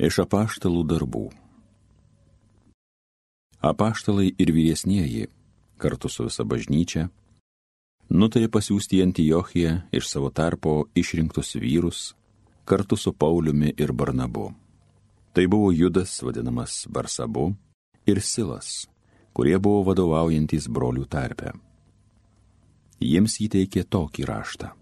Iš apaštalų darbų. Apaštalai ir vyresnieji, kartu su visa bažnyčia, nutarė pasiūsti į Antijochiją iš savo tarpo išrinktus vyrus, kartu su Pauliumi ir Barnabu. Tai buvo Judas, vadinamas Barsabu, ir Silas, kurie buvo vadovaujantis brolių tarpe. Jiems įteikė tokį raštą.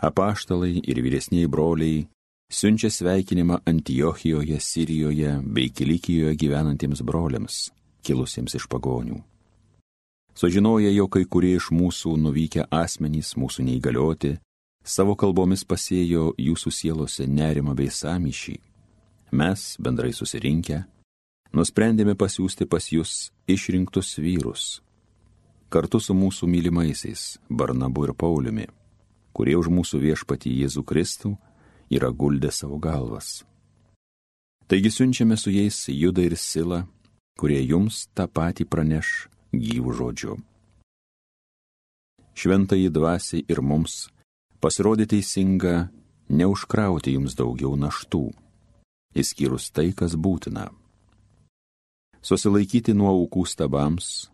Apaštalai ir vyresniai broliai siunčia sveikinimą Antijochijoje, Sirijoje bei Kilikijoje gyvenantiems broliams, kilusiems iš pagonių. Sužinoję, jog kai kurie iš mūsų nuvykę asmenys, mūsų neįgalioti, savo kalbomis pasėjo jūsų sielose nerimą bei samyšį, mes, bendrai susirinkę, nusprendėme pasiūsti pas jūs išrinktus vyrus, kartu su mūsų mylimaisiais Barnabu ir Pauliumi, kurie už mūsų viešpatį Jėzų Kristų yra guldę savo galvas. Taigi siunčiame su jais Judą ir Silą, kurie jums tą patį praneš gyvų žodžiu. Šventai dvasiai ir mums pasirodė teisinga neužkrauti jums daugiau naštų, įskyrus tai, kas būtina. Susilaikyti nuo aukų stabams,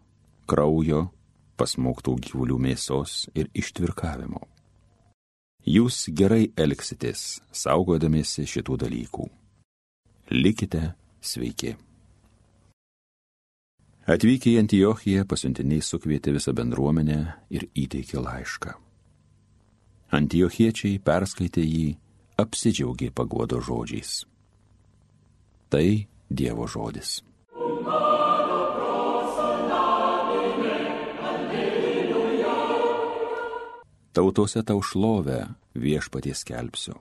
kraujo, pasmoktų gyvulių mėsos ir ištvirkavimo jūs gerai elgsitės, saugodamiesi šitų dalykų. Likite sveiki. Atvykę į Antiochiją pasiuntiniai sukvietė visą bendruomenę ir įteikė laišką. Antiochiečiai perskaitė jį, apsidžiaugė paguodo žodžiais. Tai Dievo žodis. Tautose tau šlovę viešpaties kelpsiu.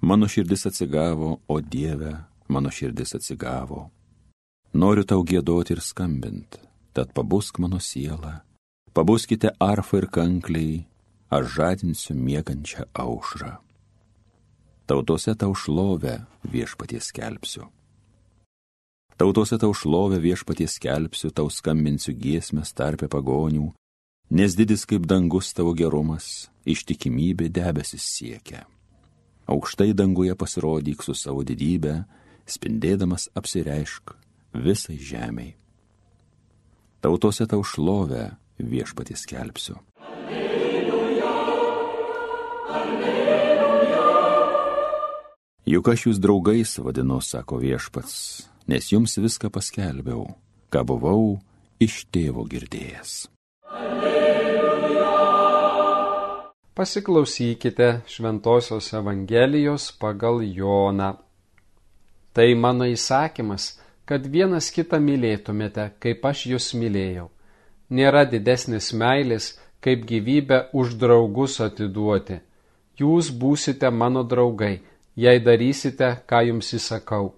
Mano širdis atsigavo, o Dieve, mano širdis atsigavo. Noriu tau gėdoti ir skambint, tad pabusk mano sielą. Pabuskite arfą ir kankliai, aš žadinsiu miegančią aušrą. Tautose tau šlovę viešpaties kelpsiu. Tautose tau šlovę viešpaties kelpsiu, tau skambinsiu giesmės tarpę pagonių, nes didis kaip dangus tavo gerumas, ištikimybė debesis siekia. Aukštai danguje pasirodyk su savo didybė, spindėdamas apsireišk visai žemiai. Tautose tau šlovę viešpatys kelpsiu. Juk aš jūs draugais vadinu, sako viešpats, nes jums viską paskelbiau, ką buvau iš tėvo girdėjęs. Pasiklausykite Šventojios Evangelijos pagal Joną. Tai mano įsakymas, kad vienas kitą mylėtumėte, kaip aš jūs mylėjau. Nėra didesnis meilės, kaip gyvybę už draugus atiduoti. Jūs būsite mano draugai, jei darysite, ką jums įsakau.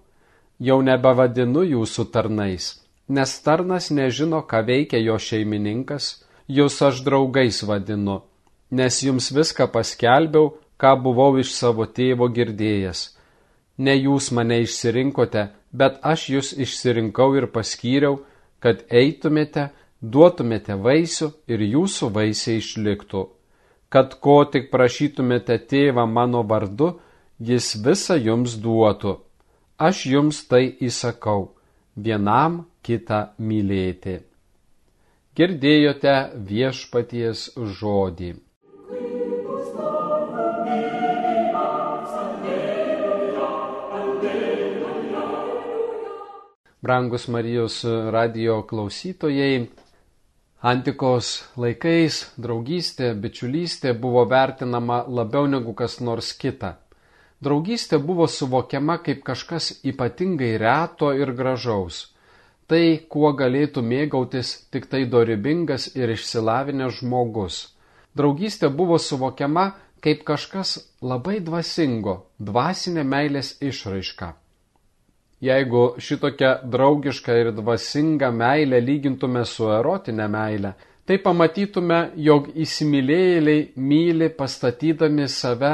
Jau nebevadinu jūsų tarnais, nes tarnas nežino, ką veikia jo šeimininkas, jūs aš draugais vadinu nes jums viską paskelbiau, ką buvau iš savo tėvo girdėjęs. Ne jūs mane išsirinkote, bet aš jūs išsirinkau ir paskyriau, kad eitumėte, duotumėte vaisių ir jūsų vaisiai išliktų. Kad ko tik prašytumėte tėvą mano vardu, jis visą jums duotų. Aš jums tai įsakau, vienam kitą mylėti. Girdėjote viešpaties žodį. Brangus Marijos radio klausytojai, antikos laikais draugystė, bičiulystė buvo vertinama labiau negu kas nors kita. Draugystė buvo suvokiama kaip kažkas ypatingai reto ir gražaus. Tai, kuo galėtų mėgautis tik tai dorybingas ir išsilavinęs žmogus. Draugystė buvo suvokiama kaip kažkas labai dvasingo, dvasinė meilės išraiška. Jeigu šitokią draugišką ir dvasingą meilę lygintume su erotinė meilė, tai pamatytume, jog įsimylėjėliai myli pastatydami save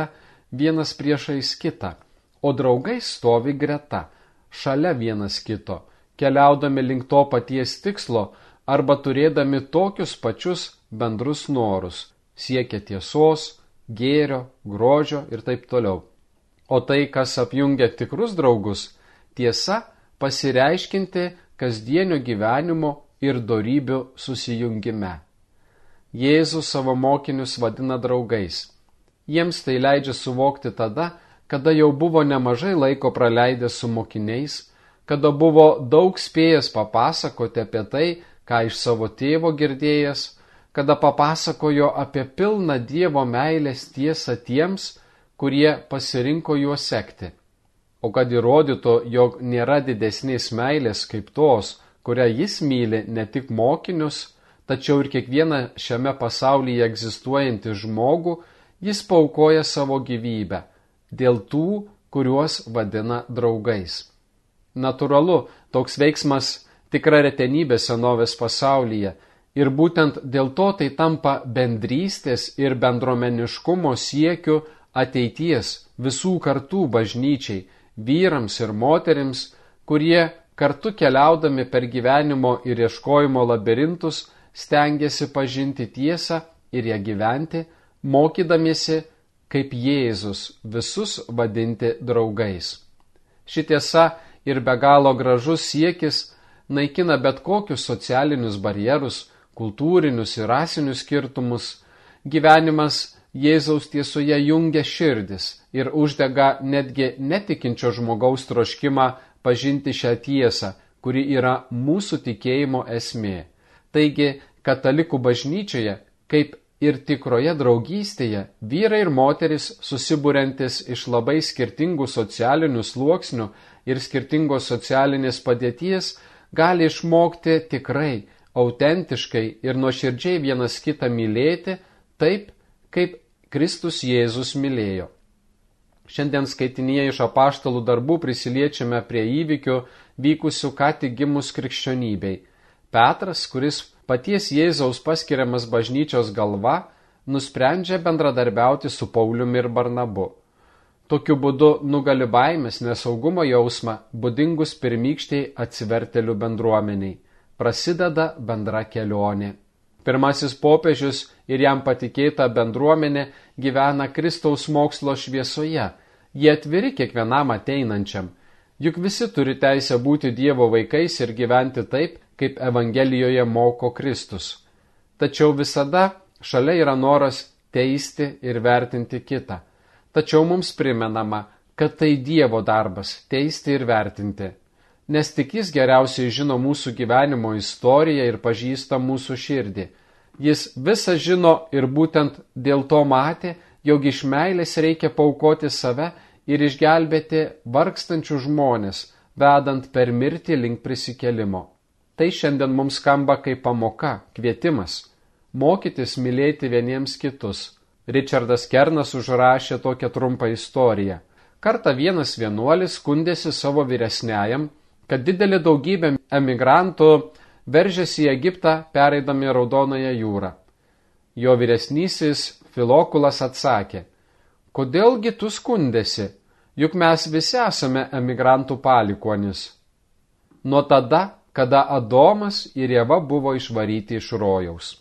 vienas priešais kitą, o draugai stovi greta, šalia vienas kito, keliaudami link to paties tikslo arba turėdami tokius pačius bendrus norus, siekia tiesos, gėrio, grožio ir taip toliau. O tai, kas apjungia tikrus draugus, tiesa pasireiškinti kasdienio gyvenimo ir darybių susijungime. Jėzus savo mokinius vadina draugais. Jiems tai leidžia suvokti tada, kada jau buvo nemažai laiko praleidę su mokiniais, kada buvo daug spėjęs papasakoti apie tai, ką iš savo tėvo girdėjęs, kada papasakojo apie pilną Dievo meilės tiesą tiems, kurie pasirinko juo sekti. O kad įrodytų, jog nėra didesnės meilės kaip tos, kurią jis myli ne tik mokinius, tačiau ir kiekvieną šiame pasaulyje egzistuojantį žmogų, jis paukoja savo gyvybę dėl tų, kuriuos vadina draugais. Naturalu, toks veiksmas tikra retenybė senovės pasaulyje ir būtent dėl to tai tampa bendrystės ir bendromeniškumo siekiu ateities visų kartų bažnyčiai, vyrams ir moterims, kurie kartu keliaudami per gyvenimo ir ieškojimo labirintus stengiasi pažinti tiesą ir ją gyventi, mokydamiesi, kaip Jėzus visus vadinti draugais. Ši tiesa ir be galo gražus siekis naikina bet kokius socialinius barjerus, kultūrinius ir rasinius skirtumus. Gyvenimas Jėzaus tiesoje jungia širdis ir uždega netgi netikinčio žmogaus troškimą pažinti šią tiesą, kuri yra mūsų tikėjimo esmė. Taigi, katalikų bažnyčioje, kaip ir tikroje draugystėje, vyrai ir moteris susibūrentis iš labai skirtingų socialinių sluoksnių ir skirtingos socialinės padėties, gali išmokti tikrai, autentiškai ir nuoširdžiai vienas kitą mylėti, taip, kaip Kristus Jėzus mylėjo. Šiandien skaitinėje iš apaštalų darbų prisiliečiame prie įvykių vykusių ką tik gimus krikščionybei. Petras, kuris paties Jėzaus paskiriamas bažnyčios galva, nusprendžia bendradarbiauti su Pauliumi ir Barnabu. Tokiu būdu nugali baimės nesaugumo jausmą, būdingus pirmykščiai atsivertelių bendruomeniai. Prasideda bendra kelionė. Pirmasis popiežius ir jam patikėta bendruomenė gyvena Kristaus mokslo šviesoje. Jie atviri kiekvienam ateinančiam. Juk visi turi teisę būti Dievo vaikais ir gyventi taip, kaip Evangelijoje moko Kristus. Tačiau visada šalia yra noras teisti ir vertinti kitą. Tačiau mums primenama, kad tai Dievo darbas - teisti ir vertinti nes tik jis geriausiai žino mūsų gyvenimo istoriją ir pažįsta mūsų širdį. Jis visą žino ir būtent dėl to matė, jog iš meilės reikia paukoti save ir išgelbėti vargstančių žmonės, vedant per mirtį link prisikelimo. Tai šiandien mums skamba kaip pamoka, kvietimas - mokytis mylėti vieniems kitus. Richardas Kernas užrašė tokią trumpą istoriją. Kartą vienas vienuolis skundėsi savo vyresniajam, kad didelė daugybė emigrantų veržėsi į Egiptą pereidami Raudonąją jūrą. Jo vyresnysis Filokulas atsakė, kodėlgi tu skundėsi, juk mes visi esame emigrantų palikonis. Nuo tada, kada Adomas ir Jėva buvo išvaryti iš rojaus.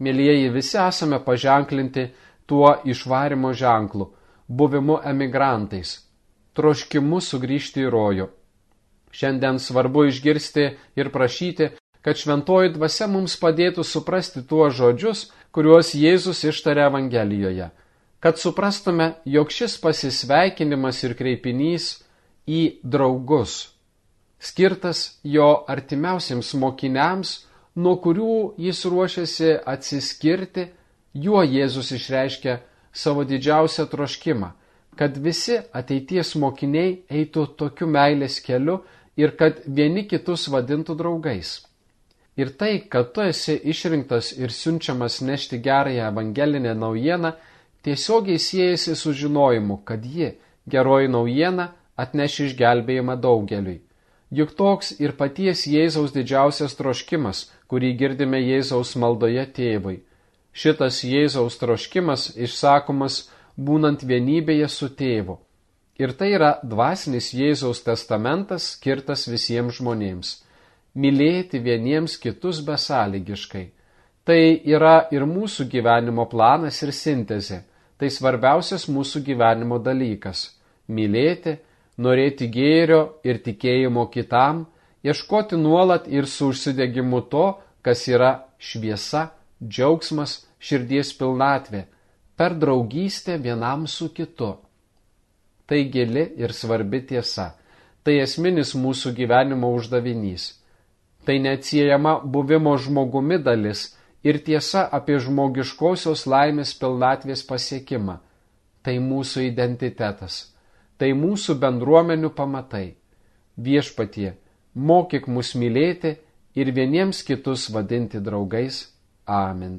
Mėlyjeji, visi esame paženklinti tuo išvarimo ženklu, buvimu emigrantais, troškimu sugrįžti į rojų Šiandien svarbu išgirsti ir prašyti, kad šventoji dvasia mums padėtų suprasti tuos žodžius, kuriuos Jėzus ištarė Evangelijoje, kad suprastume, jog šis pasisveikinimas ir kreipinys į draugus, skirtas jo artimiausiems mokiniams, nuo kurių jis ruošiasi atsiskirti, juo Jėzus išreiškia savo didžiausią troškimą, kad visi ateities mokiniai eitų tokiu meilės keliu, ir kad vieni kitus vadintų draugais. Ir tai, kad tu esi išrinktas ir siunčiamas nešti gerąją evangelinę naujieną, tiesiogiai siejasi su žinojimu, kad ji, geroji naujiena, atneš išgelbėjimą daugeliui. Juk toks ir paties Jėzaus didžiausias troškimas, kurį girdime Jėzaus maldoje tėvui. Šitas Jėzaus troškimas išsakomas būnant vienybėje su tėvu Ir tai yra dvasinis Jėzaus testamentas skirtas visiems žmonėms - mylėti vieniems kitus besąlygiškai. Tai yra ir mūsų gyvenimo planas ir sintezė. Tai svarbiausias mūsų gyvenimo dalykas. mylėti, norėti gėrio ir tikėjimo kitam, ieškoti nuolat ir su užsidegimu to, kas yra šviesa, džiaugsmas, širdies pilnatvė, per draugystę vienam su kitu. Tai gili ir svarbi tiesa. Tai esminis mūsų gyvenimo uždavinys. Tai neatsiejama buvimo žmogumi dalis ir tiesa apie žmogiškosios laimės pilnatvės pasiekimą. Tai mūsų identitetas. Tai mūsų bendruomenių pamatai. Viešpatie, mokyk mus mylėti ir vieniems kitus vadinti draugais. Amen.